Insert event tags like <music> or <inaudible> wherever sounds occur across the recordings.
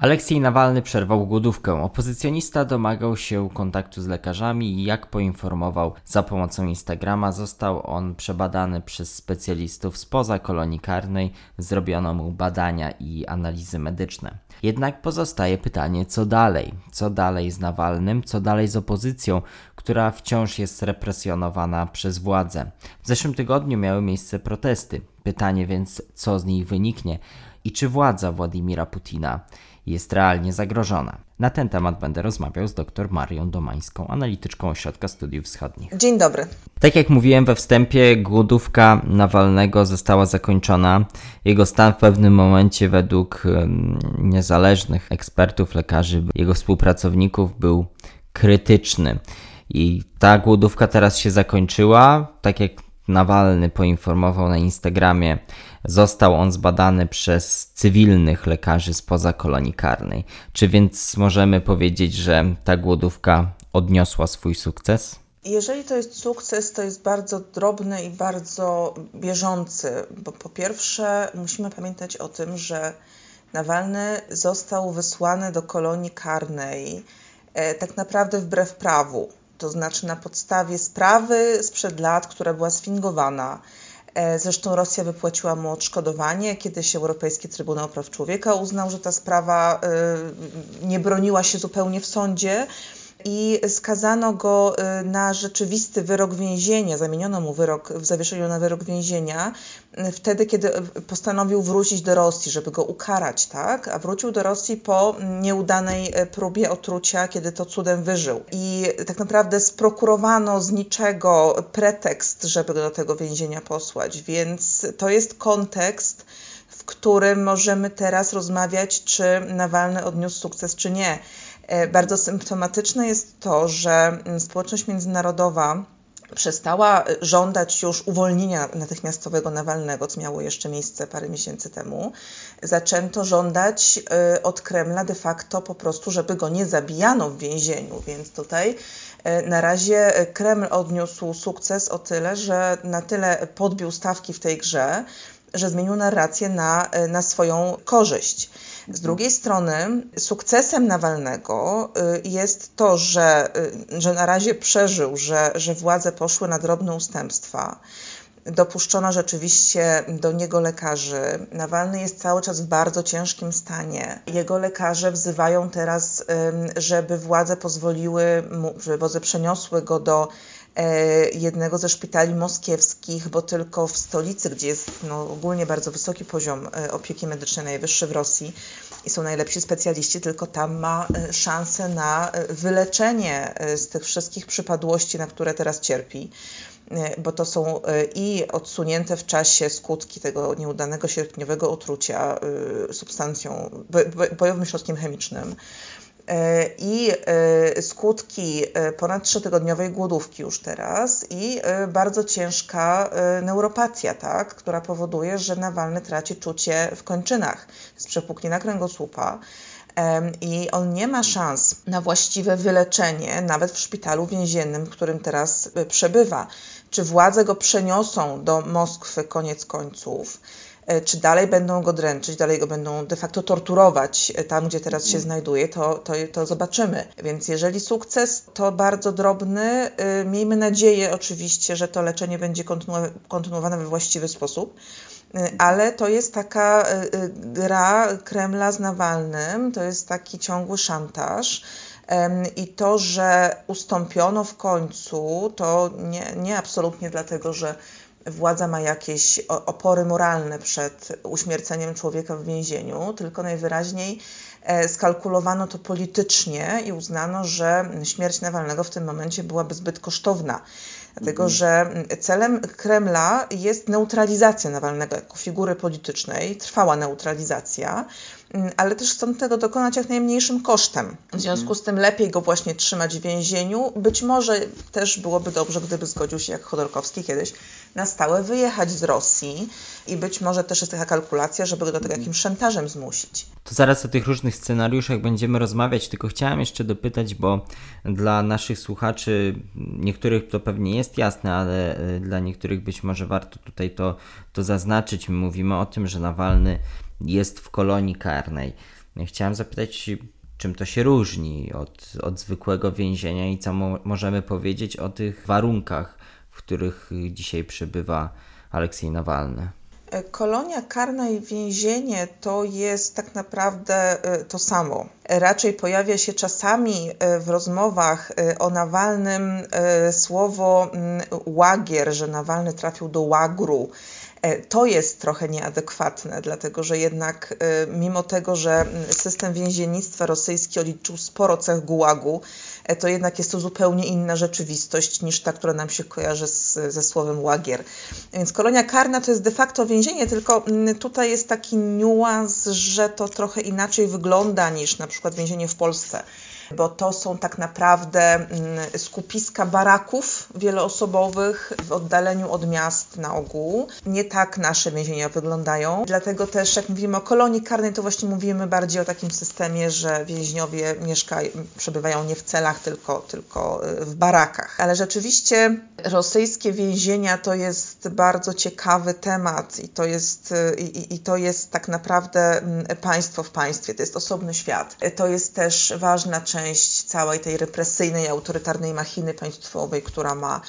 Aleksiej Nawalny przerwał głodówkę. Opozycjonista domagał się kontaktu z lekarzami i jak poinformował za pomocą Instagrama, został on przebadany przez specjalistów spoza kolonii karnej. Zrobiono mu badania i analizy medyczne. Jednak pozostaje pytanie, co dalej? Co dalej z Nawalnym? Co dalej z opozycją, która wciąż jest represjonowana przez władze? W zeszłym tygodniu miały miejsce protesty. Pytanie więc, co z nich wyniknie? I czy władza Władimira Putina jest realnie zagrożona. Na ten temat będę rozmawiał z dr Marią Domańską, analityczką Ośrodka Studiów Wschodnich. Dzień dobry. Tak jak mówiłem we wstępie, głodówka Nawalnego została zakończona. Jego stan w pewnym momencie według niezależnych ekspertów, lekarzy, jego współpracowników był krytyczny. I ta głodówka teraz się zakończyła. Tak jak Nawalny poinformował na Instagramie, został on zbadany przez cywilnych lekarzy spoza kolonii karnej. Czy więc możemy powiedzieć, że ta głodówka odniosła swój sukces? Jeżeli to jest sukces, to jest bardzo drobny i bardzo bieżący, bo po pierwsze musimy pamiętać o tym, że Nawalny został wysłany do kolonii karnej e, tak naprawdę wbrew prawu to znaczy na podstawie sprawy sprzed lat, która była sfingowana. E, zresztą Rosja wypłaciła mu odszkodowanie, kiedy się Europejski Trybunał Praw Człowieka uznał, że ta sprawa e, nie broniła się zupełnie w sądzie i skazano go y, na rzeczywisty wyrok więzienia, zamieniono mu wyrok w zawieszeniu na wyrok więzienia, y, wtedy, kiedy postanowił wrócić do Rosji, żeby go ukarać, tak? A wrócił do Rosji po nieudanej y, próbie otrucia, kiedy to cudem wyżył. I tak naprawdę sprokurowano z niczego pretekst, żeby go do tego więzienia posłać, więc to jest kontekst, w którym możemy teraz rozmawiać, czy Nawalny odniósł sukces, czy nie. E, bardzo symptomatyczne jest to, że mm, społeczność międzynarodowa przestała e, żądać już uwolnienia natychmiastowego Nawalnego, co miało jeszcze miejsce parę miesięcy temu. Zaczęto żądać e, od Kremla de facto po prostu, żeby go nie zabijano w więzieniu, więc tutaj na razie Kreml odniósł sukces o tyle, że na tyle podbił stawki w tej grze, że zmienił narrację na, na swoją korzyść. Z drugiej strony sukcesem Nawalnego y, jest to, że, y, że na razie przeżył, że, że władze poszły na drobne ustępstwa. Dopuszczono rzeczywiście do niego lekarzy. Nawalny jest cały czas w bardzo ciężkim stanie. Jego lekarze wzywają teraz, żeby władze pozwoliły mu, żeby władze przeniosły go do jednego ze szpitali moskiewskich, bo tylko w stolicy, gdzie jest no, ogólnie bardzo wysoki poziom e, opieki medycznej, najwyższy w Rosji i są najlepsi specjaliści, tylko tam ma e, szansę na wyleczenie z tych wszystkich przypadłości, na które teraz cierpi. Bo to są i odsunięte w czasie skutki tego nieudanego sierpniowego otrucia substancją, bojowym środkiem chemicznym, E, i e, skutki e, ponad trzytygodniowej głodówki już teraz i bardzo ciężka neuropatia, tak, która powoduje, że Nawalny traci czucie w kończynach. Z przepuknina kręgosłupa i on nie ma szans na właściwe wyleczenie, nawet w szpitalu więziennym, w którym teraz przebywa. Czy władze go przeniosą do Moskwy koniec końców? E, czy dalej będą go dręczyć, dalej go będą de facto torturować e, tam, gdzie teraz się mm. znajduje, to, to, to zobaczymy. Więc jeżeli sukces, to bardzo drobny. E, miejmy nadzieję oczywiście, że to leczenie będzie kontynuowane we właściwy sposób ale to jest taka gra Kremla z Nawalnym, to jest taki ciągły szantaż. I to, że ustąpiono w końcu, to nie, nie absolutnie dlatego, że władza ma jakieś opory moralne przed uśmierceniem człowieka w więzieniu, tylko najwyraźniej e, skalkulowano to politycznie i uznano, że śmierć Nawalnego w tym momencie byłaby zbyt kosztowna. Dlatego, mhm. że celem Kremla jest neutralizacja Nawalnego jako figury politycznej, trwała neutralizacja, ale też chcą tego dokonać jak najmniejszym kosztem. W związku mhm. z tym lepiej go właśnie trzymać w więzieniu. Być może też byłoby dobrze, gdyby zgodził się, jak Chodorkowski kiedyś, na stałe wyjechać z Rosji i być może też jest taka kalkulacja, żeby go do tego jakimś szantażem zmusić. To zaraz o tych różnych scenariuszach będziemy rozmawiać, tylko chciałem jeszcze dopytać, bo dla naszych słuchaczy, niektórych to pewnie jest jasne, ale e, dla niektórych być może warto tutaj to, to zaznaczyć. My mówimy o tym, że Nawalny jest w kolonii karnej. Chciałem zapytać, czym to się różni od, od zwykłego więzienia i co mo możemy powiedzieć o tych warunkach, w których dzisiaj przebywa Aleksiej Nawalny. Kolonia karna i więzienie to jest tak naprawdę e, to samo. Raczej pojawia się czasami e, w rozmowach e, o Nawalnym słowo mm, łagier, że Nawalny trafił do łagru. To jest trochę nieadekwatne, dlatego że jednak mimo tego, że system więziennictwa rosyjski odliczył sporo cech gułagu, E, to jednak jest to zupełnie inna rzeczywistość niż ta, która nam się kojarzy z, ze słowem łagier. Więc kolonia karna to jest de facto więzienie, tylko tutaj jest taki niuans, że to trochę inaczej wygląda niż na przykład więzienie w Polsce bo to są tak naprawdę mm, skupiska baraków wieloosobowych w oddaleniu od miast na ogół. Nie tak nasze więzienia wyglądają. Dlatego też, jak mówimy o kolonii karnej, to właśnie mówimy bardziej o takim systemie, że więźniowie mieszkają, przebywają nie w celach, tylko, tylko y, w barakach. Ale rzeczywiście rosyjskie więzienia to jest bardzo ciekawy temat i to jest, y, i, i to jest tak naprawdę mm, państwo w państwie, to jest osobny świat. To jest też ważna część część całej tej represyjnej, autorytarnej machiny państwowej, która ma,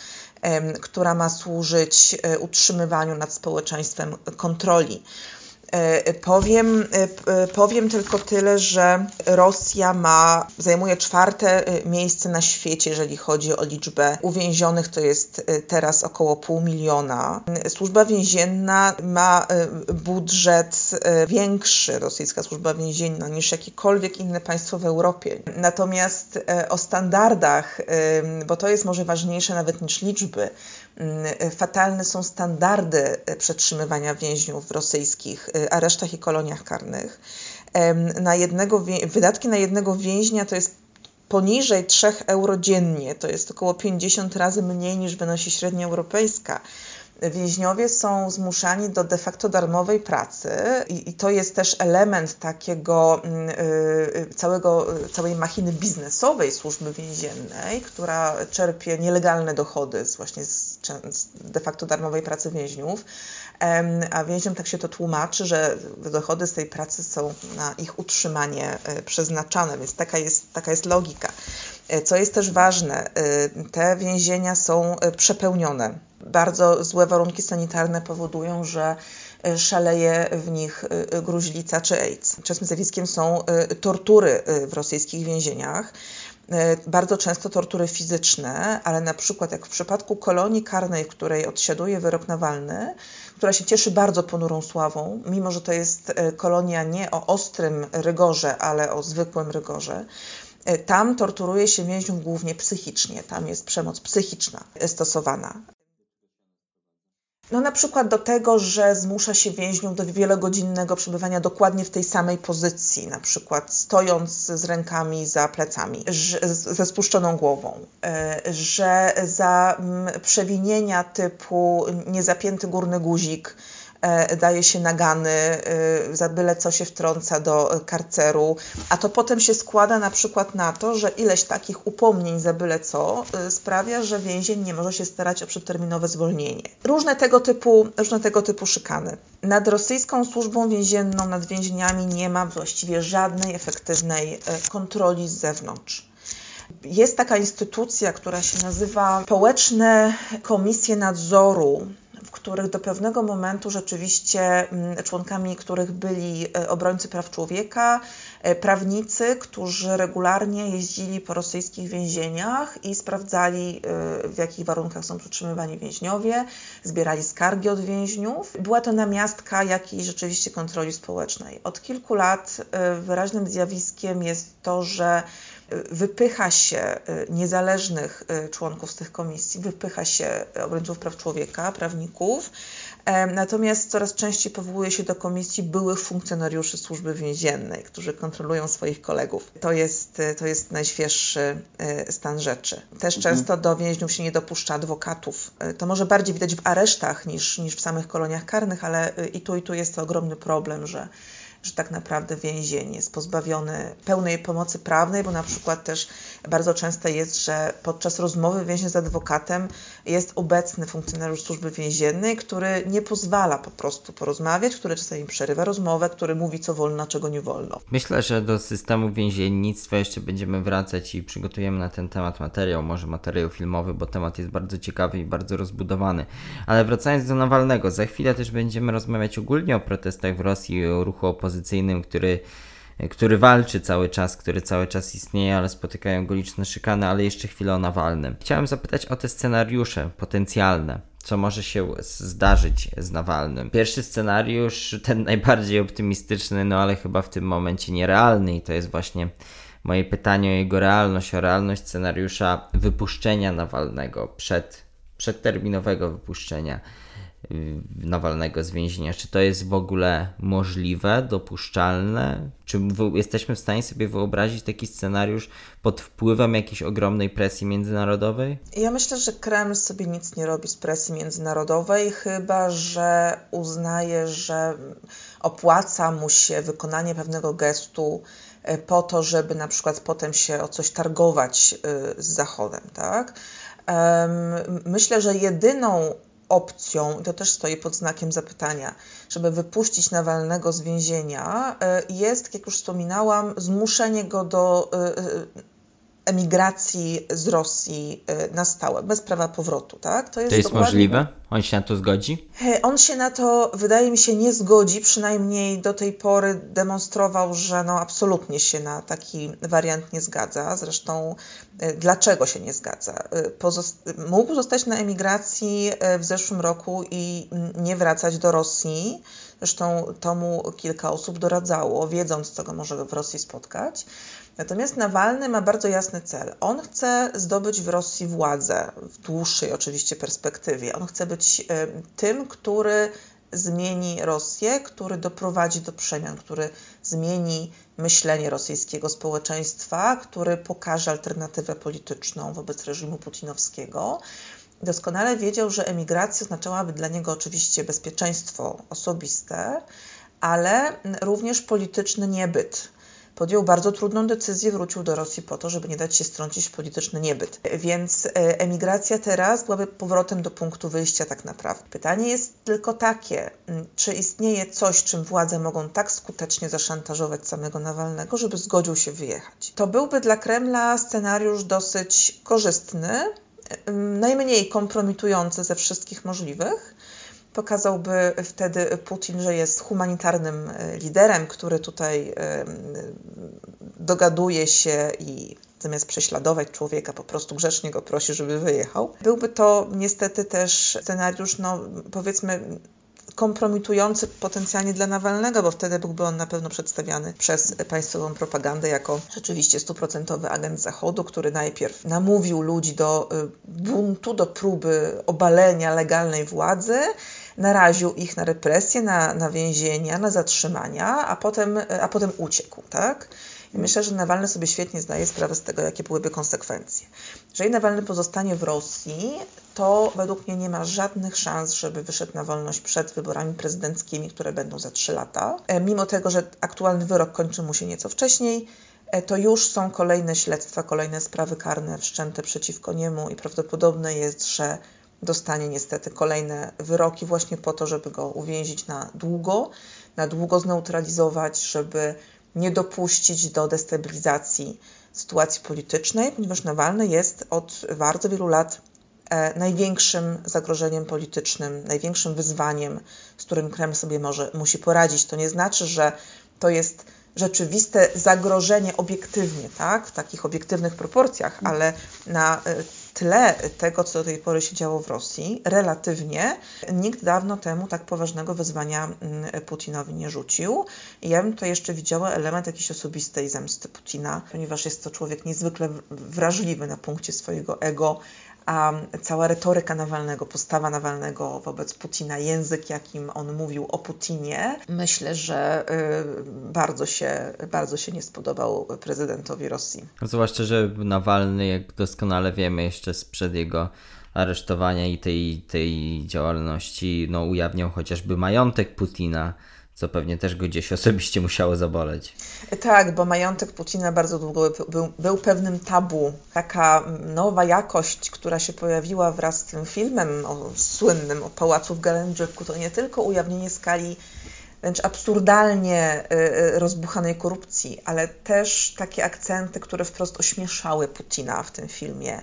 która ma służyć e, utrzymywaniu nad społeczeństwem kontroli. E, powiem, e, powiem tylko tyle, że Rosja ma, zajmuje czwarte miejsce na świecie, jeżeli chodzi o liczbę uwięzionych, to jest teraz około pół miliona. Służba więzienna ma budżet większy, rosyjska służba więzienna, niż jakiekolwiek inne państwo w Europie. Natomiast o standardach, bo to jest może ważniejsze nawet niż liczby, fatalne są standardy przetrzymywania więźniów w rosyjskich y, aresztach i koloniach karnych. Na jednego, wydatki na jednego więźnia to jest poniżej 3 euro dziennie, to jest około 50 razy mniej niż wynosi średnia europejska więźniowie są zmuszani do de facto darmowej pracy i, i to jest też element takiego y, całego, całej machiny biznesowej służby więziennej, która czerpie nielegalne dochody z właśnie z, z de facto darmowej pracy więźniów. A więźniom tak się to tłumaczy, że dochody z tej pracy są na ich utrzymanie e, przeznaczane, więc taka jest, taka jest logika. E, co jest też ważne, e, te więzienia są przepełnione bardzo złe warunki sanitarne powodują, że e, szaleje w nich e, gruźlica czy AIDS. Czasem zjawiskiem są e, tortury w rosyjskich więzieniach. Bardzo często tortury fizyczne, ale na przykład jak w przypadku kolonii karnej, w której odsiaduje wyrok Nawalny, która się cieszy bardzo ponurą sławą, mimo że to jest kolonia nie o ostrym rygorze, ale o zwykłym rygorze, tam torturuje się więźniów głównie psychicznie, tam jest przemoc psychiczna stosowana. No na przykład do tego, że zmusza się więźniów do wielogodzinnego przebywania dokładnie w tej samej pozycji, na przykład stojąc z rękami za plecami, ze spuszczoną głową, e, że za przewinienia typu niezapięty górny guzik, E, daje się nagany, e, za byle co się wtrąca do karceru, a to potem się składa na przykład na to, że ileś takich upomnień za byle co e, sprawia, że więzień nie może się starać o przedterminowe zwolnienie. Różne tego typu, różne tego typu szykany. Nad rosyjską służbą więzienną, nad więzieniami nie ma właściwie żadnej efektywnej kontroli z zewnątrz. Jest taka instytucja, która się nazywa Społeczne Komisje Nadzoru w których do pewnego momentu rzeczywiście mm, członkami których byli e, obrońcy praw człowieka, e, prawnicy, którzy regularnie jeździli po rosyjskich więzieniach i sprawdzali, e, w jakich warunkach są przetrzymywani więźniowie, zbierali skargi od więźniów. Była to namiastka jakiejś rzeczywiście kontroli społecznej. Od kilku lat wyraźnym zjawiskiem jest to, że wypycha się y, niezależnych y, członków z tych komisji, wypycha się obrońców praw człowieka, prawników, natomiast coraz częściej powołuje się do komisji byłych funkcjonariuszy służby więziennej, którzy kontrolują swoich kolegów. To jest, y, to jest najświeższy stan rzeczy. Też mhm. często do więźniów się nie dopuszcza adwokatów. To może bardziej widać w aresztach niż, niż w samych koloniach karnych, ale i tu i tu jest to ogromny problem, że że tak naprawdę więzień jest pozbawiony pełnej pomocy prawnej, bo na przykład też Bardzo częste jest, że podczas rozmowy więźnia z adwokatem jest obecny funkcjonariusz służby więziennej, który nie pozwala po prostu porozmawiać, który czasami przerywa rozmowę, który mówi co wolno, czego nie wolno. Myślę, że do systemu więziennictwa jeszcze będziemy wracać i przygotujemy na ten temat materiał, może materiał filmowy, bo temat jest bardzo ciekawy i bardzo rozbudowany. Ale wracając do Nawalnego, za chwilę też będziemy rozmawiać ogólnie o protestach w Rosji, o ruchu opozycyjnym, który który walczy cały czas, który cały czas istnieje, ale spotykają go liczne szykany, ale jeszcze chwilę o Nawalnym. Chciałem zapytać o te scenariusze potencjalne. Co może się zdarzyć z Nawalnym? Pierwszy scenariusz, ten <laughs> najbardziej optymistyczny, no ale chyba w tym momencie nierealny, i to jest właśnie moje pytanie o jego realność, o realność scenariusza wypuszczenia Nawalnego przed, przedterminowego wypuszczenia Nawalnego z więzienia. Czy to jest w ogóle możliwe, dopuszczalne? Czy jesteśmy w stanie sobie wyobrazić taki scenariusz pod wpływem jakiejś ogromnej presji międzynarodowej? Ja myślę, że Kreml sobie nic nie robi z presji międzynarodowej, chyba że uznaje, że opłaca mu się wykonanie pewnego gestu e, po to, żeby na przykład potem się o coś targować e, z Zachodem, tak? Myślę, że jedyną opcją, to też stoi pod znakiem zapytania, żeby wypuścić Nawalnego z więzienia, e, jest, jak już wspominałam, zmuszenie go do e, e, emigracji z Rosji e, na stałe, bez prawa powrotu. Tak? To jest, to jest dokładnie... możliwe? On się na to zgodzi? On się na to, wydaje mi się, nie zgodzi. Przynajmniej do tej pory demonstrował, że no, absolutnie się na taki wariant nie zgadza. Zresztą e, dlaczego się nie zgadza? E, Pozost mógł zostać na emigracji w zeszłym roku i nie wracać do Rosji. Zresztą to mu kilka osób doradzało, wiedząc, co go może w Rosji spotkać. Natomiast Nawalny ma bardzo jasny cel. On chce zdobyć w Rosji władzę, w dłuższej oczywiście perspektywie. On chce być e, tym, który zmieni Rosję, który doprowadzi do przemian, który zmieni myślenie rosyjskiego społeczeństwa, który pokaże alternatywę polityczną wobec reżimu putinowskiego. Doskonale wiedział, że emigracja oznaczałaby dla niego oczywiście bezpieczeństwo osobiste, ale również polityczny niebyt podjął bardzo trudną decyzję, wrócił do Rosji po to, żeby nie dać się strącić w polityczny niebyt. Więc e, emigracja teraz byłaby powrotem do punktu wyjścia tak naprawdę. Pytanie jest tylko takie, czy istnieje coś, czym władze mogą tak skutecznie zaszantażować samego Nawalnego, żeby zgodził się wyjechać. To byłby dla Kremla scenariusz dosyć korzystny, najmniej kompromitujący ze wszystkich możliwych, Pokazałby wtedy Putin, że jest humanitarnym e, liderem, który tutaj dogaduje się i zamiast prześladować człowieka, po prostu grzecznie go prosi, żeby wyjechał. Byłby to niestety też scenariusz, no powiedzmy, kompromitujący potencjalnie dla Nawalnego, bo wtedy byłby on na pewno przedstawiany przez państwową propagandę jako rzeczywiście stuprocentowy agent Zachodu, który najpierw namówił ludzi do e, buntu, do próby obalenia legalnej władzy, naraził ich na represje, na, na więzienia, na zatrzymania, a potem, a potem uciekł, tak? I myślę, że Nawalny sobie świetnie zdaje sprawę z tego, jakie byłyby konsekwencje. Jeżeli Nawalny pozostanie w Rosji, to według mnie nie ma żadnych szans, żeby wyszedł na wolność przed wyborami prezydenckimi, które będą za trzy lata. E, mimo tego, że aktualny wyrok kończy mu się nieco wcześniej, e, to już są kolejne śledztwa, kolejne sprawy karne wszczęte przeciwko niemu i prawdopodobne jest, że dostanie niestety kolejne wyroki właśnie po to, żeby go uwięzić na długo, na długo zneutralizować, żeby nie dopuścić do destabilizacji sytuacji politycznej, ponieważ Nawalny jest od bardzo wielu lat e, największym zagrożeniem politycznym, największym wyzwaniem, z którym Kreml sobie może, musi poradzić. To nie znaczy, że to jest rzeczywiste zagrożenie obiektywnie, tak, w takich obiektywnych proporcjach, ale na e, tle tego, co do tej pory się działo w Rosji, relatywnie nikt dawno temu tak poważnego wyzwania mm, Putinowi nie rzucił. Ja bym tutaj jeszcze widziała element jakiejś osobistej zemsty Putina, ponieważ jest to człowiek niezwykle wrażliwy na punkcie swojego ego, a cała retoryka Nawalnego, postawa Nawalnego wobec Putina, język, jakim on mówił o Putinie, myślę, że y, bardzo się, bardzo się nie spodobał prezydentowi Rosji. Zwłaszcza, że Nawalny, jak doskonale wiemy, jeszcze sprzed jego aresztowania i tej, tej działalności, no, ujawniał chociażby majątek Putina co pewnie też go gdzieś osobiście musiało zaboleć. Tak, bo majątek Putina bardzo długo był, był pewnym tabu. Taka nowa jakość, która się pojawiła wraz z tym filmem o, słynnym o pałacu w Gelendrzyku, to nie tylko ujawnienie skali wręcz absurdalnie y, y, rozbuchanej korupcji, ale też takie akcenty, które wprost ośmieszały Putina w tym filmie.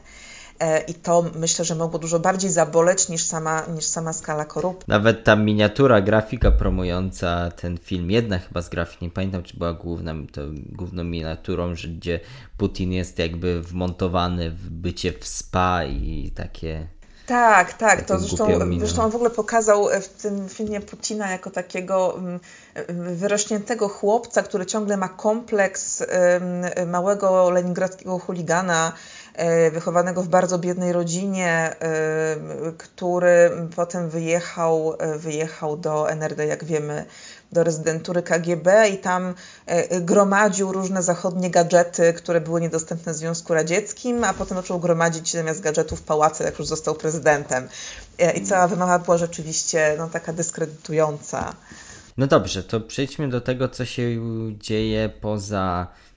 E, I to myślę, że mogło dużo bardziej zaboleć niż sama, niż sama skala korupcji. Nawet ta miniatura, grafika promująca ten film, jedna chyba z grafik, nie pamiętam czy była główna, to główną miniaturą, że gdzie Putin jest jakby wmontowany w bycie w spa i takie tak, tak. To zresztą, zresztą on w ogóle pokazał w tym filmie Putina jako takiego mm, wyrośniętego chłopca, który ciągle ma kompleks małego leningradzkiego chuligana, e, wychowanego w bardzo biednej rodzinie, który potem wyjechał, e, wyjechał do NRD, jak wiemy, do rezydentury KGB i tam e, gromadził różne zachodnie gadżety, które były niedostępne w Związku Radzieckim, a potem zaczął gromadzić zamiast gadżetów pałace, jak już został prezydentem. E, I cała wymowa była rzeczywiście no, taka dyskredytująca. No dobrze, to przejdźmy do tego, co się dzieje poza, e,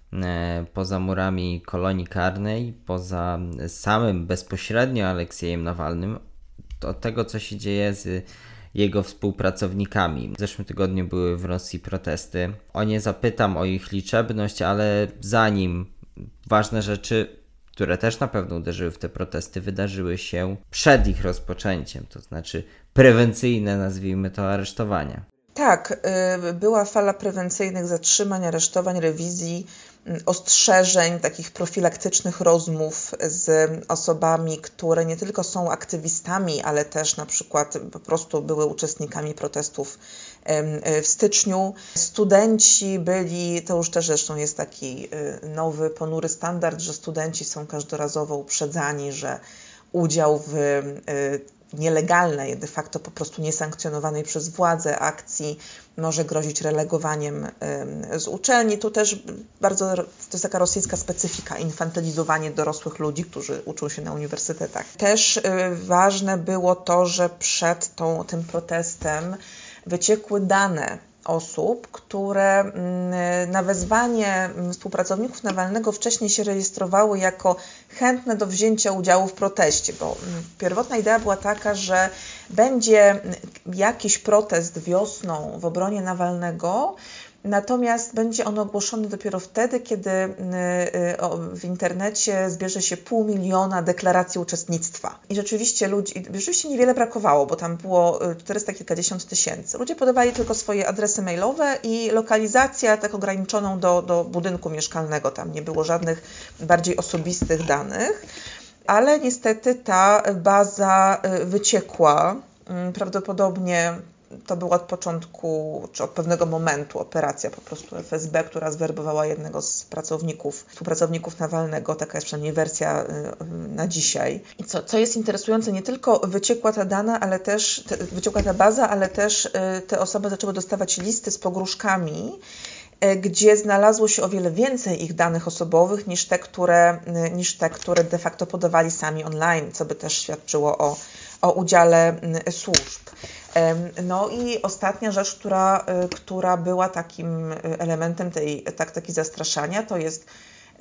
poza murami kolonii karnej, poza samym bezpośrednio Aleksiejem Nawalnym, do tego, co się dzieje z jego współpracownikami. W zeszłym tygodniu były w Rosji protesty. O nie zapytam o ich liczebność, ale zanim ważne rzeczy, które też na pewno uderzyły w te protesty, wydarzyły się przed ich rozpoczęciem, to znaczy prewencyjne, nazwijmy to, aresztowania. Tak, y, była fala prewencyjnych zatrzymań, aresztowań, rewizji ostrzeżeń, takich profilaktycznych rozmów z osobami, które nie tylko są aktywistami, ale też na przykład po prostu były uczestnikami protestów w styczniu. Studenci byli, to już też zresztą jest taki y, nowy, ponury standard, że studenci są każdorazowo uprzedzani, że udział w y, nielegalnej, de facto po prostu niesankcjonowanej przez władze akcji może grozić relegowaniem z uczelni. Tu też bardzo, to jest taka rosyjska specyfika, infantylizowanie dorosłych ludzi, którzy uczą się na uniwersytetach. Też y, ważne było to, że przed tą, tym protestem wyciekły dane osób, które mm, na wezwanie współpracowników Nawalnego wcześniej się rejestrowały jako chętne do wzięcia udziału w proteście, bo mm, pierwotna idea była taka, że będzie mm, jakiś protest wiosną w obronie Nawalnego, Natomiast będzie on ogłoszony dopiero wtedy, kiedy y, y, w internecie zbierze się pół miliona deklaracji uczestnictwa. I rzeczywiście ludzi, rzeczywiście niewiele brakowało, bo tam było 400 y, kilkadziesiąt tysięcy. Ludzie podawali tylko swoje adresy mailowe i lokalizację tak ograniczoną do, do budynku mieszkalnego. Tam nie było żadnych bardziej osobistych danych. Ale niestety ta baza wyciekła. Mm, prawdopodobnie to była od początku, czy od pewnego momentu operacja po prostu FSB, która zwerbowała jednego z pracowników, współpracowników Nawalnego. Taka jest przynajmniej wersja y, y, na dzisiaj. I co, co jest interesujące, nie tylko wyciekła ta dana, ale też te, wyciekła ta baza, ale też y, te osoby zaczęły dostawać listy z pogróżkami gdzie znalazło się o wiele więcej ich danych osobowych niż te, które, niż te, które de facto podawali sami online, co by też świadczyło o, o udziale służb. No i ostatnia rzecz, która, y, która była takim y, elementem tej taktyki zastraszania, to jest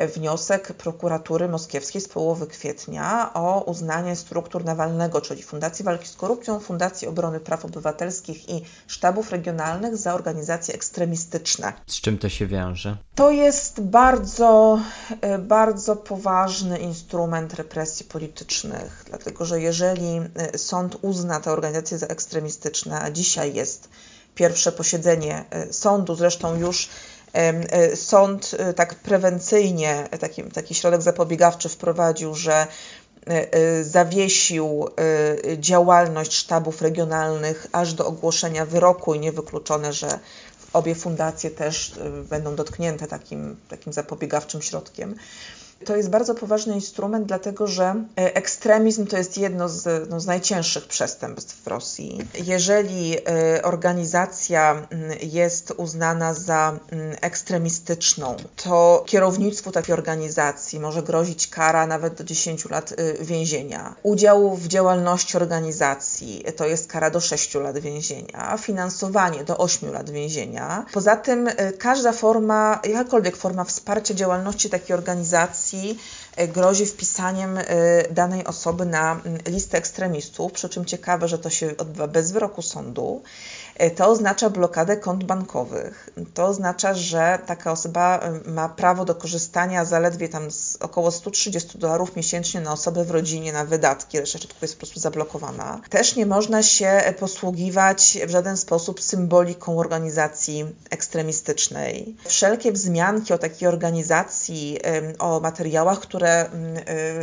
wniosek prokuratury moskiewskiej z połowy kwietnia o uznanie struktur Nawalnego, czyli Fundacji Walki z Korupcją, Fundacji Obrony Praw Obywatelskich i sztabów regionalnych za organizacje ekstremistyczne. Z czym to się wiąże? To jest bardzo, e, bardzo poważny instrument represji politycznych, dlatego że jeżeli e, sąd uzna te organizacje za ekstremistyczne, a dzisiaj jest pierwsze posiedzenie e, sądu, zresztą już sąd e, tak prewencyjnie, taki, taki środek zapobiegawczy wprowadził, że e, zawiesił działalność sztabów regionalnych aż do ogłoszenia wyroku i niewykluczone, że obie fundacje też będą dotknięte takim, takim zapobiegawczym środkiem. To jest bardzo poważny instrument, dlatego że e, ekstremizm to jest jedno z, no, z najcięższych przestępstw w Rosji. Jeżeli e, organizacja jest uznana za ekstremistyczną, to kierownictwu takiej organizacji może grozić kara nawet do 10 lat e, więzienia. Udział w działalności organizacji to jest kara do 6 lat więzienia, finansowanie do 8 lat więzienia. Poza tym każda forma, jakakolwiek forma wsparcia działalności takiej organizacji e, grozi wpisaniem e, danej osoby na listę ekstremistów, przy czym ciekawe, że to się odbywa bez wyroku sądu. E, to oznacza blokadę kont bankowych. To oznacza, że taka osoba e, ma prawo do korzystania zaledwie tam z około 130 dolarów miesięcznie na osobę w rodzinie, na wydatki, reszta środków jest po prostu zablokowana. Też nie można się posługiwać w żaden sposób symboliką organizacji ekstremistycznej. Wszelkie wzmianki o takiej organizacji, o materiałach, które e,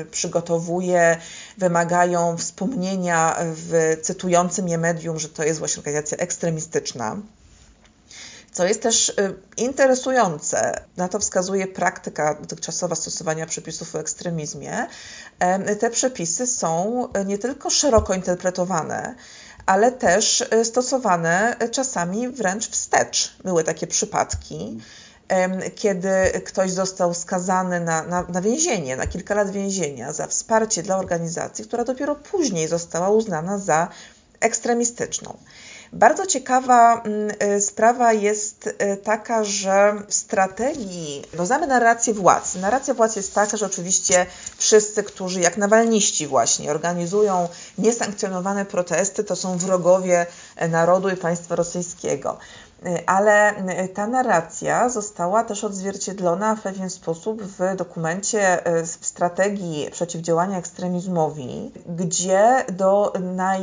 przygotowuje, wymagają wspomnienia w cytującym je medium, że to jest właśnie organizacja ekstremistyczna. Co jest też y, interesujące, na to wskazuje praktyka dotychczasowa stosowania przepisów o ekstremizmie. Te przepisy są nie tylko szeroko interpretowane, ale też y, stosowane czasami wręcz wstecz. Były takie przypadki kiedy ktoś został skazany na, na, na, więzienie, na kilka lat więzienia za wsparcie dla organizacji, która dopiero później została uznana za ekstremistyczną. Bardzo ciekawa mm, y, sprawa jest y, taka, że w strategii, no znamy narrację władz. Narracja władz jest taka, że oczywiście wszyscy, którzy jak nawalniści właśnie organizują niesankcjonowane protesty, to są wrogowie narodu i państwa rosyjskiego. Y, ale y, ta narracja została też odzwierciedlona w pewien sposób w dokumencie y, w strategii przeciwdziałania ekstremizmowi, gdzie do naj,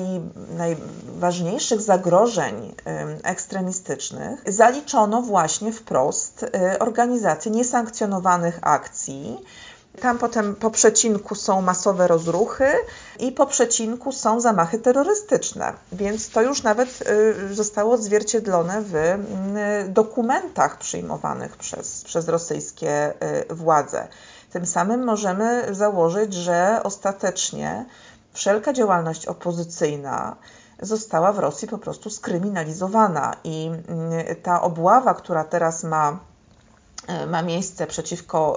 najważniejszych zagrożeń ekstremistycznych zaliczono właśnie wprost organizację niesankcjonowanych akcji, tam potem po przecinku są masowe rozruchy i po przecinku są zamachy terrorystyczne, więc to już nawet y, zostało odzwierciedlone w y, dokumentach przyjmowanych przez, przez rosyjskie y, władze. Tym samym możemy założyć, że ostatecznie wszelka działalność opozycyjna została w Rosji po prostu skryminalizowana i ta obława, która teraz ma ma miejsce przeciwko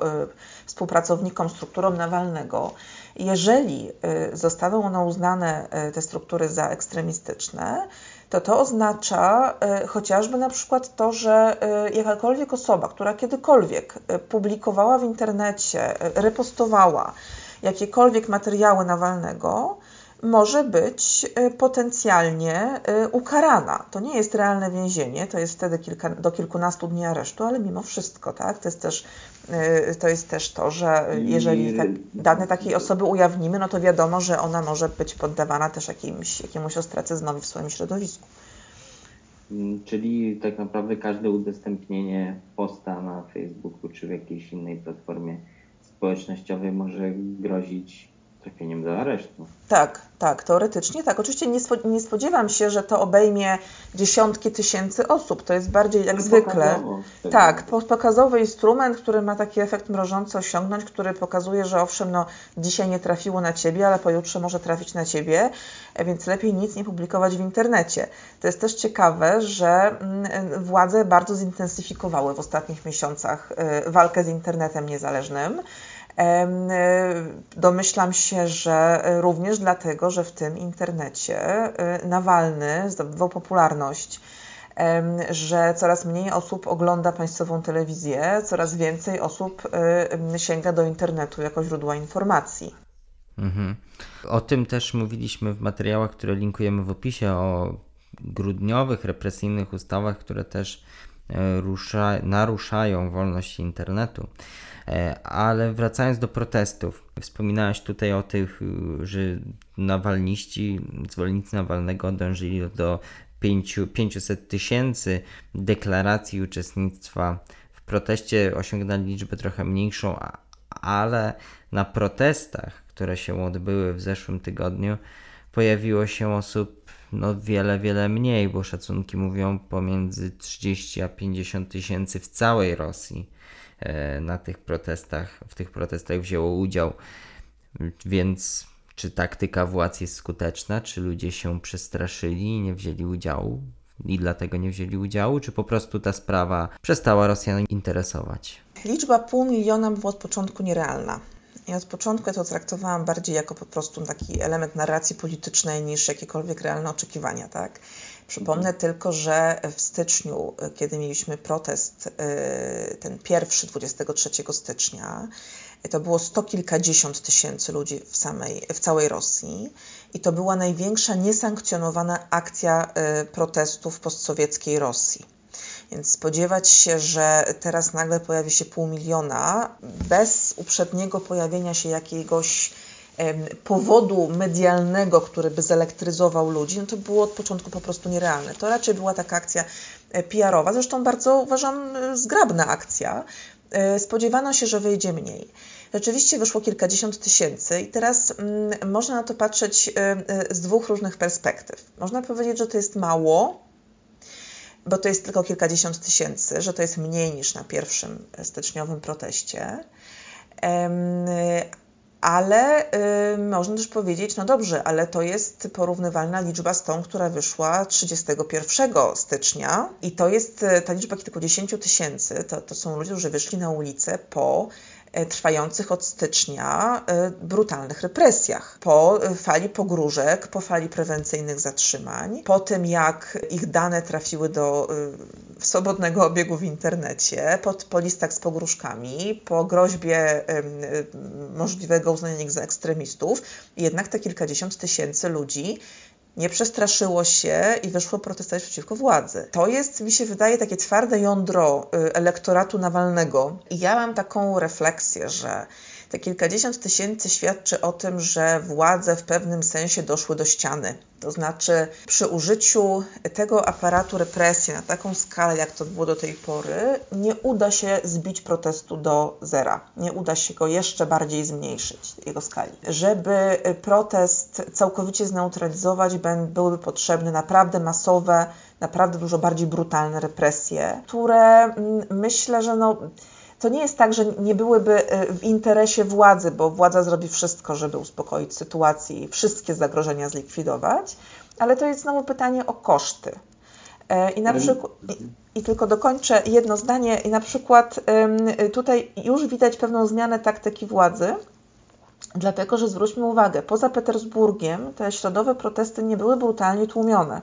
współpracownikom strukturom Nawalnego, jeżeli e, zostaną one uznane, te struktury, za ekstremistyczne, to to oznacza chociażby na przykład to, że jakakolwiek osoba, która kiedykolwiek publikowała w internecie, repostowała jakiekolwiek materiały Nawalnego, może być y, potencjalnie y, ukarana. To nie jest realne więzienie, to jest wtedy kilka, do kilkunastu dni aresztu, ale mimo wszystko, tak? To jest też y, to, jest też to że jeżeli tak, dane takiej osoby ujawnimy, no to wiadomo, że ona może być poddawana też jakimś, jakiemuś ostracyzmowi w swoim środowisku. Mm, czyli tak naprawdę każde udostępnienie posta na Facebooku czy w jakiejś innej platformie społecznościowej może grozić trafieniem do aresztu. Tak, tak, teoretycznie tak. Oczywiście nie, nie, spodziewam się, że to obejmie dziesiątki tysięcy osób. To jest bardziej jak no, zwykle. Tak, pokazowy instrument, który ma taki efekt mrożący osiągnąć, który pokazuje, że owszem, no, dzisiaj nie trafiło na ciebie, ale pojutrze może trafić na ciebie, e, więc lepiej nic nie publikować w internecie. To jest też ciekawe, że mm, władze bardzo zintensyfikowały w ostatnich miesiącach e, walkę z internetem niezależnym. E, domyślam się, że również dlatego, że w tym internecie e, Nawalny zdobywał popularność że coraz mniej osób ogląda państwową telewizję, coraz więcej osób sięga do internetu jako źródła informacji. Mhm. O tym też mówiliśmy w materiałach, które linkujemy w opisie, o grudniowych, represyjnych ustawach, które też e, rusza, naruszają wolność internetu. E, ale wracając do protestów, wspominałeś tutaj o tych, że nawalniści, zwolennicy Nawalnego dążyli do 500 tysięcy deklaracji uczestnictwa w proteście, osiągnęli liczbę trochę mniejszą, ale na protestach, które się odbyły w zeszłym tygodniu, pojawiło się osób no wiele, wiele mniej, bo szacunki mówią pomiędzy 30 a 50 tysięcy w całej Rosji. e, na tych protestach, w tych protestach wzięło udział. Więc czy taktyka władz jest skuteczna? Czy ludzie się przestraszyli i nie wzięli udziału? I dlatego nie wzięli udziału? Czy po prostu ta sprawa przestała Rosjan interesować? Liczba pół miliona była od początku nierealna. I od początku ja to traktowałam bardziej jako po prostu taki element narracji politycznej niż jakiekolwiek realne oczekiwania, tak? Przypomnę tylko, że w styczniu, kiedy mieliśmy protest, y, ten pierwszy 23 stycznia, to było sto kilkadziesiąt tysięcy ludzi w, samej, w całej Rosji i to była największa niesankcjonowana akcja protestu w postsowieckiej Rosji. Więc spodziewać się, że teraz nagle pojawi się pół miliona bez uprzedniego pojawienia się jakiegoś powodu medialnego, który by zelektryzował ludzi, no to było od początku po prostu nierealne. To raczej była taka akcja e, PR-owa, zresztą bardzo uważam e, zgrabna akcja. E, spodziewano się, że wyjdzie mniej. Rzeczywiście wyszło kilkadziesiąt tysięcy i teraz mm, można na to patrzeć z dwóch różnych perspektyw. Można powiedzieć, że to jest mało, bo to jest tylko kilkadziesiąt tysięcy, że to jest mniej niż na pierwszym styczniowym proteście. Ale y, można też powiedzieć, no dobrze, ale to jest porównywalna liczba z tą, która wyszła 31 stycznia i to jest ta liczba kilkudziesięciu tysięcy, to, to są ludzie, którzy wyszli na ulicę po trwających od stycznia e, brutalnych represjach. Po e, fali pogróżek, po fali prewencyjnych zatrzymań, po tym jak ich dane trafiły do swobodnego obiegu w internecie, po, po listach z pogróżkami, po groźbie możliwego uznania ich za ekstremistów, jednak te kilkadziesiąt tysięcy ludzi nie przestraszyło się i wyszło protestować przeciwko władzy. To jest, mi się wydaje, takie twarde jądro y, elektoratu Nawalnego. I ja mam taką refleksję, że te kilkadziesiąt tysięcy świadczy o tym, że władze w pewnym sensie doszły do ściany. To znaczy, przy użyciu tego aparatu represji na taką skalę, jak to było do tej pory, nie uda się zbić protestu do zera. Nie uda się go jeszcze bardziej zmniejszyć, jego skali. Żeby protest całkowicie zneutralizować, byłyby potrzebne naprawdę masowe, naprawdę dużo bardziej brutalne represje, które mm, myślę, że no to nie jest tak, że nie byłyby e, w interesie władzy, bo władza zrobi wszystko, żeby uspokoić sytuację i wszystkie zagrożenia zlikwidować, ale to jest znowu pytanie o koszty. E, I na przykład. I, I tylko dokończę jedno zdanie. I na przykład tutaj już widać pewną zmianę taktyki władzy, dlatego że zwróćmy uwagę, poza Petersburgiem te środowe protesty nie były brutalnie tłumione.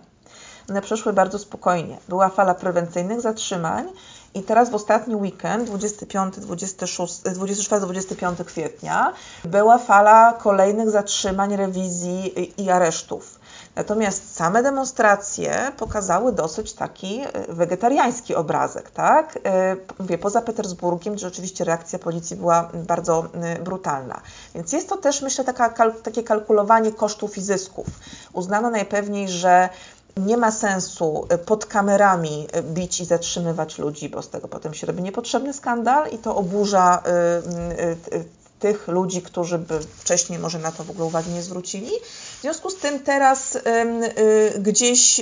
One przeszły bardzo spokojnie. Była fala prewencyjnych zatrzymań i teraz w ostatni weekend, 25, 26, 24, 25 kwietnia, była fala kolejnych zatrzymań, rewizji i aresztów. Natomiast same demonstracje pokazały dosyć taki e, wegetariański obrazek, tak? E, mówię, poza Petersburgiem, gdzie rzeczywiście reakcja policji była bardzo brutalna. Więc jest to też, myślę, taka, takie kalkulowanie kosztów i zysków. Uznano najpewniej, że nie ma sensu y, pod kamerami y, bić i zatrzymywać ludzi, bo z tego potem się robi niepotrzebny skandal i to oburza y, tych ludzi, którzy by wcześniej może na to w ogóle uwagi nie zwrócili. W związku z tym teraz gdzieś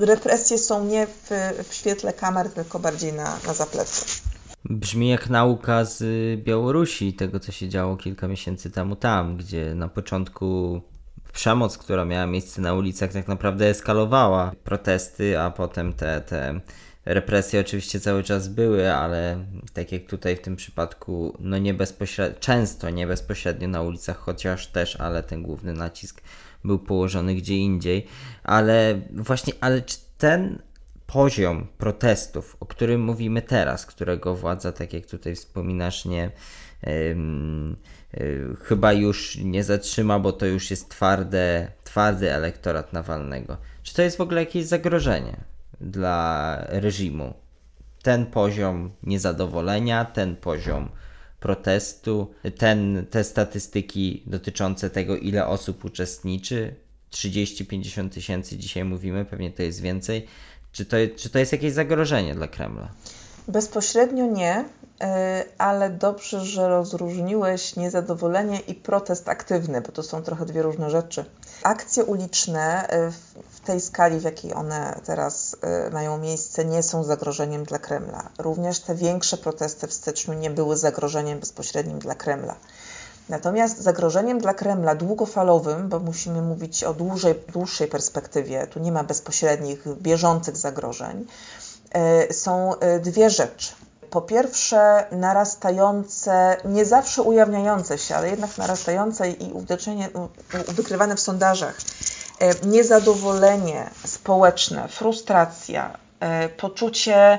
represje są nie w, w świetle kamer, tylko bardziej na, na zapleczu. Brzmi jak nauka z Białorusi, tego co się działo kilka miesięcy temu tam, gdzie na początku przemoc, która miała miejsce na ulicach, tak naprawdę eskalowała protesty, a potem te, te represje oczywiście cały czas były, ale tak jak tutaj w tym przypadku, no nie bezpośrednio, często nie bezpośrednio na ulicach, chociaż też, ale ten główny nacisk był położony gdzie indziej. Ale właśnie, ale czy ten poziom protestów, o którym mówimy teraz, którego władza, tak jak tutaj wspominasz, nie. Yy, chyba już nie zatrzyma, bo to już jest twarde, twardy elektorat Nawalnego. Czy to jest w ogóle jakieś zagrożenie dla reżimu? Ten poziom niezadowolenia, ten poziom protestu, ten, te statystyki dotyczące tego, ile osób uczestniczy, 30-50 tysięcy dzisiaj mówimy, pewnie to jest więcej. Czy to, czy to jest jakieś zagrożenie dla Kremla? Bezpośrednio nie, e, ale dobrze, że rozróżniłeś niezadowolenie i protest aktywny, bo to są trochę dwie różne rzeczy. Akcje uliczne e, w tej skali, w jakiej one teraz y, mają miejsce, nie są zagrożeniem dla Kremla. Również te większe protesty w styczniu nie były zagrożeniem bezpośrednim dla Kremla. Natomiast zagrożeniem dla Kremla długofalowym, bo musimy mówić o dłużej, dłuższej perspektywie, tu nie ma bezpośrednich, bieżących zagrożeń, y, są y, dwie rzeczy. Po pierwsze, narastające, nie zawsze ujawniające się, ale jednak narastające i wykrywane w sondażach E, niezadowolenie społeczne, frustracja, e, poczucie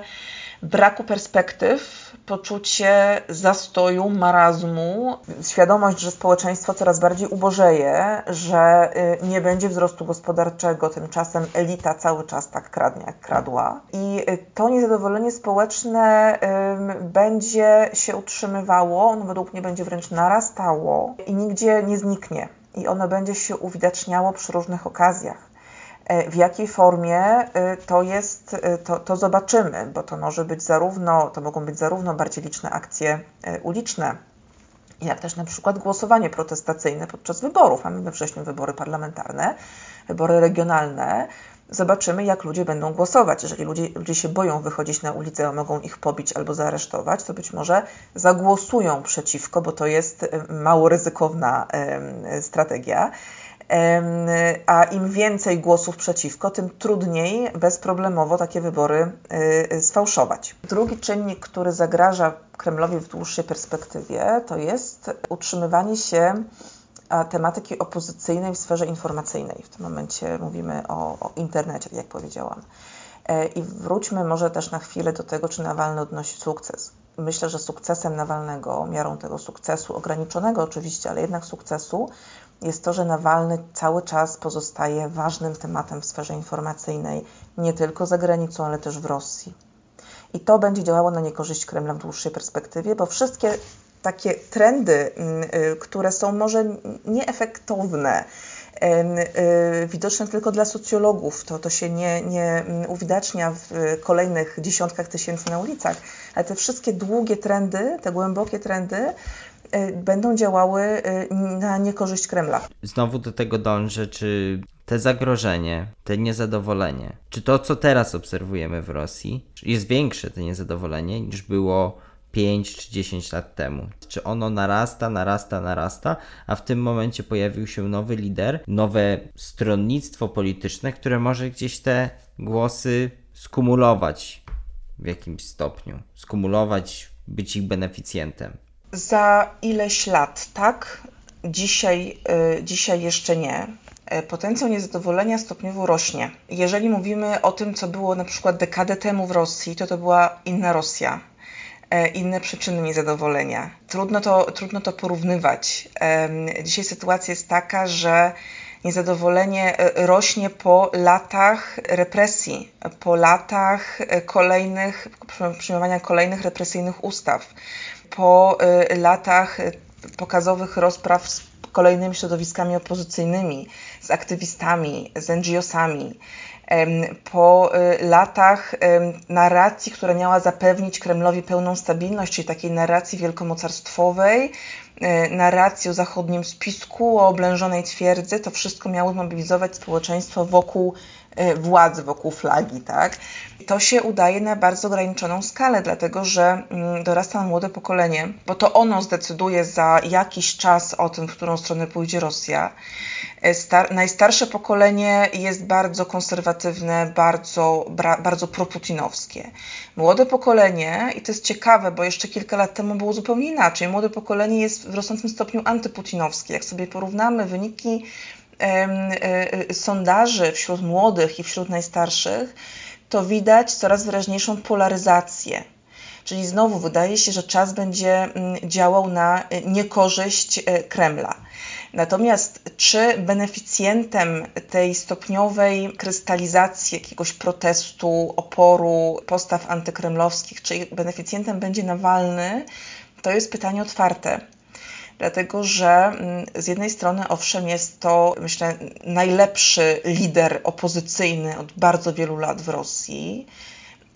braku perspektyw, poczucie zastoju, marazmu, świadomość, że społeczeństwo coraz bardziej ubożeje, że e, nie będzie wzrostu gospodarczego, tymczasem elita cały czas tak kradnie, jak kradła. I to niezadowolenie społeczne będzie się utrzymywało, ono według mnie będzie wręcz narastało i nigdzie nie zniknie i ono będzie się uwidaczniało przy różnych okazjach. E, w jakiej formie e, to jest, e, to, to zobaczymy, bo to może być zarówno, to mogą być zarówno bardziej liczne akcje uliczne, jak też na przykład głosowanie protestacyjne podczas wyborów. Mamy we wrześniu wybory parlamentarne, wybory regionalne. Zobaczymy, jak ludzie będą głosować. Jeżeli ludzie, ludzie się boją wychodzić na ulicę, a mogą ich pobić albo zaaresztować, to być może zagłosują przeciwko, bo to jest mało ryzykowna strategia. A im więcej głosów przeciwko, tym trudniej bezproblemowo takie wybory y, sfałszować. Drugi czynnik, który zagraża Kremlowi w dłuższej perspektywie, to jest utrzymywanie się tematyki opozycyjnej w sferze informacyjnej. W tym momencie mówimy o, o internecie, tak jak powiedziałam. E, I wróćmy może też na chwilę do tego, czy Nawalny odnosi sukces. Myślę, że sukcesem Nawalnego, miarą tego sukcesu, ograniczonego oczywiście, ale jednak sukcesu, jest to, że Nawalny cały czas pozostaje ważnym tematem w sferze informacyjnej, nie tylko za granicą, ale też w Rosji. I to będzie działało na niekorzyść Kremla w dłuższej perspektywie, bo wszystkie takie trendy, mm, y, które są może nieefektowne, y, widoczne tylko dla socjologów, to, to się nie, nie mm, uwidacznia w kolejnych dziesiątkach tysięcy na ulicach, ale te wszystkie długie trendy, te głębokie trendy będą działały na niekorzyść Kremla. Znowu do tego dążę, czy te zagrożenie, te niezadowolenie, czy to, co teraz obserwujemy w Rosji, jest większe to niezadowolenie niż było 5 czy 10 lat temu. Czy ono narasta, narasta, narasta, a w tym momencie pojawił się nowy lider, nowe stronnictwo polityczne, które może gdzieś te głosy skumulować w jakimś stopniu, skumulować, być ich beneficjentem. Za ileś lat, tak? Dzisiaj, yy, dzisiaj jeszcze nie. E, potencjał niezadowolenia stopniowo rośnie. Jeżeli mówimy o tym, co było na przykład dekadę temu w Rosji, to to była inna Rosja E, inne przyczyny niezadowolenia. Trudno to, trudno to porównywać. Dzisiaj sytuacja jest taka, że niezadowolenie e, rośnie po latach represji, po latach kolejnych, przyjmowania kolejnych represyjnych ustaw, po latach pokazowych rozpraw z kolejnymi środowiskami opozycyjnymi, z aktywistami, z NGO-sami po y, latach narracji, która miała zapewnić Kremlowi pełną stabilność, czyli takiej narracji wielkomocarstwowej, y, narracji o zachodnim spisku, o oblężonej twierdzy, to wszystko miało zmobilizować społeczeństwo wokół y, władzy, wokół flagi, tak? To się udaje na bardzo ograniczoną skalę, dlatego że mm, dorasta młode pokolenie, bo to ono zdecyduje za jakiś czas o tym, w którą stronę pójdzie Rosja. E, star najstarsze pokolenie jest bardzo konserwatywne, bardzo, bardzo proputinowskie. Młode pokolenie, i to jest ciekawe, bo jeszcze kilka lat temu było zupełnie inaczej, młode pokolenie jest w rosnącym stopniu antyputinowskie. Jak sobie porównamy wyniki sondaży wśród młodych i wśród najstarszych, to widać coraz wyraźniejszą polaryzację. Czyli znowu wydaje się, że czas będzie mm, działał na niekorzyść Kremla. Natomiast czy beneficjentem tej stopniowej krystalizacji jakiegoś protestu, oporu, postaw antykremlowskich, czy beneficjentem będzie Nawalny, to jest pytanie otwarte dlatego że mm, z jednej strony, owszem, jest to, myślę, najlepszy lider opozycyjny od bardzo wielu lat w Rosji.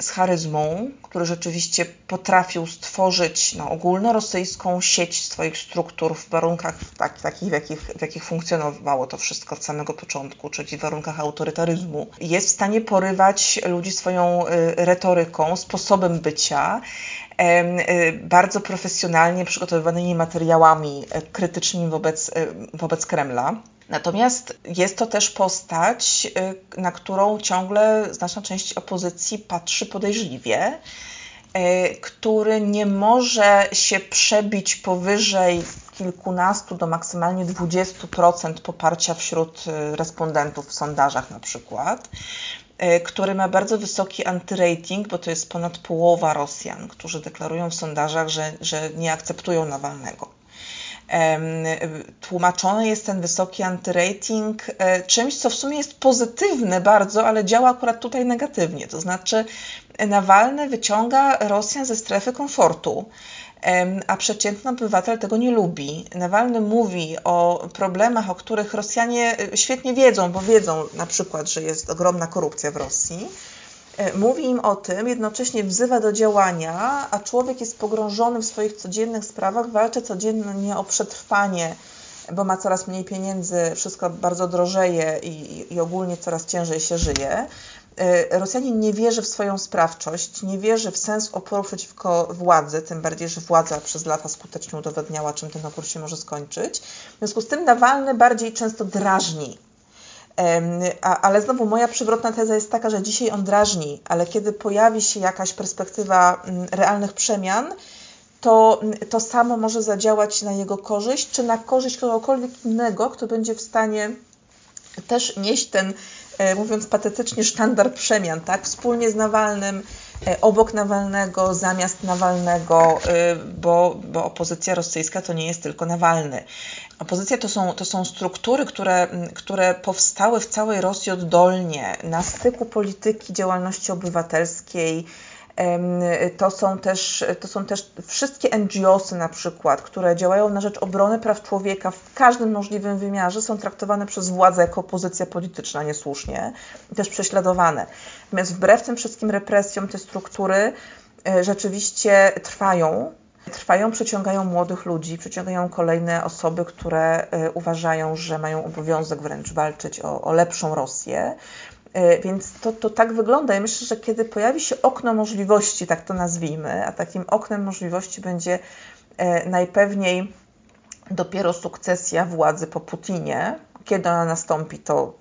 Z charyzmą, który rzeczywiście potrafił stworzyć no, ogólnorosyjską sieć swoich struktur w warunkach tak, takich, w jakich, w jakich funkcjonowało to wszystko od samego początku, czyli w warunkach autorytaryzmu. Jest w stanie porywać ludzi swoją y, retoryką, sposobem bycia, y, bardzo profesjonalnie przygotowywanymi materiałami y, krytycznymi wobec, wobec Kremla. Natomiast jest to też postać, y, na którą ciągle znaczna część opozycji patrzy podejrzliwie, y, który nie może się przebić powyżej kilkunastu do maksymalnie 20% poparcia wśród y, respondentów w sondażach na przykład który ma bardzo wysoki antyrating, bo to jest ponad połowa Rosjan, którzy deklarują w sondażach, że, że nie akceptują Nawalnego tłumaczony jest ten wysoki antyrating e, czymś, co w sumie jest pozytywne bardzo, ale działa akurat tutaj negatywnie. To znaczy, Nawalny wyciąga Rosjan ze strefy komfortu a przeciętny obywatel tego nie lubi. Nawalny mówi o problemach, o których Rosjanie e, świetnie wiedzą, bo wiedzą na przykład, że jest ogromna korupcja w Rosji mówi im o tym, jednocześnie wzywa do działania, a człowiek jest pogrążony w swoich codziennych sprawach, walczy codziennie o przetrwanie, bo ma coraz mniej pieniędzy, wszystko bardzo drożeje i, i ogólnie coraz ciężej się żyje. E, Rosjanin nie wierzy w swoją sprawczość, nie wierzy w sens oporu przeciwko władzy, tym bardziej, że władza przez lata skutecznie udowodniała, czym ten opór się może skończyć. W związku z tym Nawalny bardziej często drażni ale znowu moja przywrotna teza jest taka, że dzisiaj on drażni, ale kiedy pojawi się jakaś perspektywa mm, realnych przemian, to mm, to samo może zadziałać na jego korzyść, czy na korzyść kogokolwiek innego, kto będzie w stanie też nieść ten, e, mówiąc patetycznie, sztandar przemian, tak? Wspólnie z Nawalnym, e, obok Nawalnego, zamiast Nawalnego, e, bo, bo opozycja rosyjska to nie jest tylko Nawalny. Opozycja to są, to są struktury, które, które powstały w całej Rosji oddolnie, na styku polityki, działalności obywatelskiej. To są też, to są też wszystkie NGOsy na przykład, które działają na rzecz obrony praw człowieka w każdym możliwym wymiarze, są traktowane przez władzę jako opozycja polityczna niesłusznie też prześladowane. Natomiast wbrew tym wszystkim represjom te struktury e, rzeczywiście trwają, trwają, przyciągają młodych ludzi, przyciągają kolejne osoby, które y, uważają, że mają obowiązek wręcz walczyć o, o lepszą Rosję. Y, więc to, to tak wygląda. Ja myślę, że kiedy pojawi się okno możliwości, tak to nazwijmy, a takim oknem możliwości będzie y, najpewniej dopiero sukcesja władzy po Putinie. Kiedy ona nastąpi, to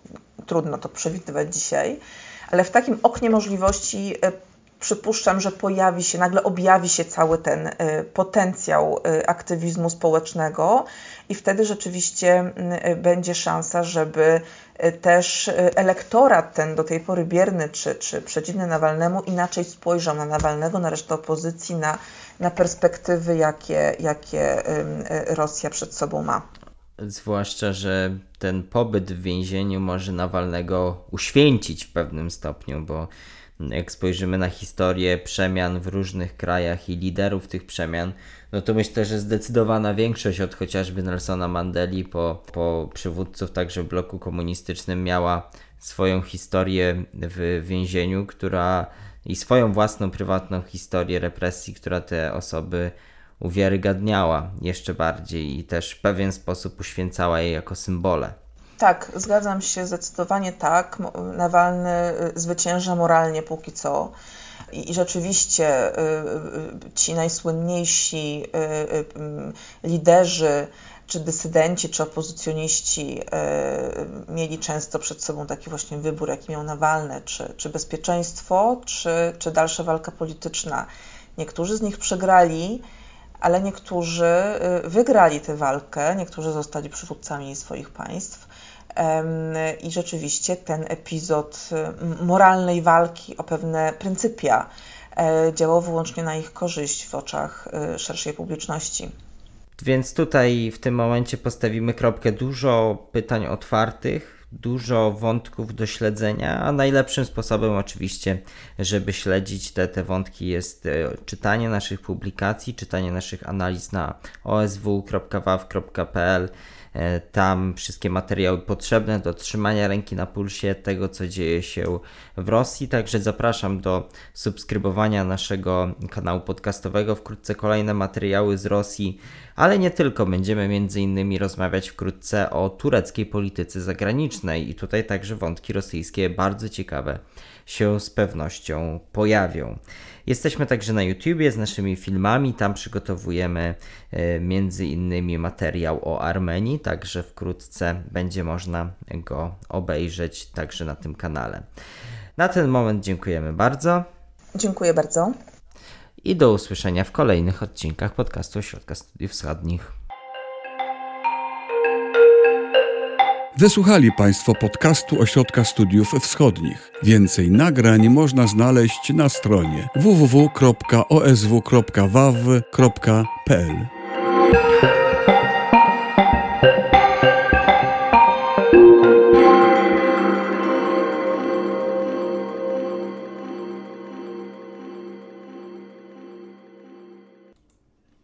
trudno to przewidywać dzisiaj, ale w takim oknie możliwości przypuszczam, że pojawi się, nagle objawi się cały ten y, potencjał y, aktywizmu społecznego i wtedy rzeczywiście y, będzie szansa, żeby też elektorat ten do tej pory bierny czy, czy przeciwny Nawalnemu inaczej spojrzał na Nawalnego, na resztę opozycji, na, na perspektywy, jakie, jakie Rosja przed sobą ma. Zwłaszcza, że ten pobyt w więzieniu może Nawalnego uświęcić w pewnym stopniu, bo jak spojrzymy na historię przemian w różnych krajach i liderów tych przemian, no to myślę, że zdecydowana większość od chociażby Nelsona Mandeli po, po przywódców także w bloku komunistycznym miała swoją historię w więzieniu, która i swoją własną prywatną historię represji, która te osoby uwiarygadniała jeszcze bardziej i też w pewien sposób uświęcała je jako symbole. Tak, zgadzam się zdecydowanie tak. Nawalny y, zwycięża moralnie póki co. I, rzeczywiście y, y, ci najsłynniejsi liderzy, czy dysydenci, czy opozycjoniści mieli często przed sobą taki właśnie wybór, jaki miał Nawalny, czy, czy bezpieczeństwo, czy, czy dalsza walka polityczna. Niektórzy z nich przegrali, ale niektórzy wygrali tę walkę, niektórzy zostali przywódcami swoich państw. I rzeczywiście ten epizod moralnej walki o pewne pryncypia e, działał wyłącznie na ich korzyść w oczach e, szerszej publiczności. Więc tutaj w tym momencie postawimy kropkę. Dużo pytań otwartych, dużo wątków do śledzenia, a najlepszym sposobem oczywiście, żeby śledzić te, te wątki jest e, czytanie naszych publikacji, czytanie naszych analiz na osw.waw.pl E, tam wszystkie materiały potrzebne do trzymania ręki na pulsie tego, co dzieje się w Rosji. Także zapraszam do subskrybowania naszego kanału podcastowego. Wkrótce kolejne materiały z Rosji, ale nie tylko. Będziemy innymi rozmawiać wkrótce o tureckiej polityce zagranicznej i tutaj także wątki rosyjskie bardzo ciekawe się z pewnością pojawią. Jesteśmy także na YouTubie z naszymi filmami, tam przygotowujemy e, między innymi materiał o Armenii, także wkrótce będzie można go obejrzeć także na tym kanale. Na ten moment dziękujemy bardzo. Dziękuję bardzo. I do usłyszenia w kolejnych odcinkach podcastu Ośrodka Studiów Wschodnich. Wysłuchali Państwo podcastu Ośrodka Studiów Wschodnich. Więcej nagrań można znaleźć na stronie www.osw.waw.pl.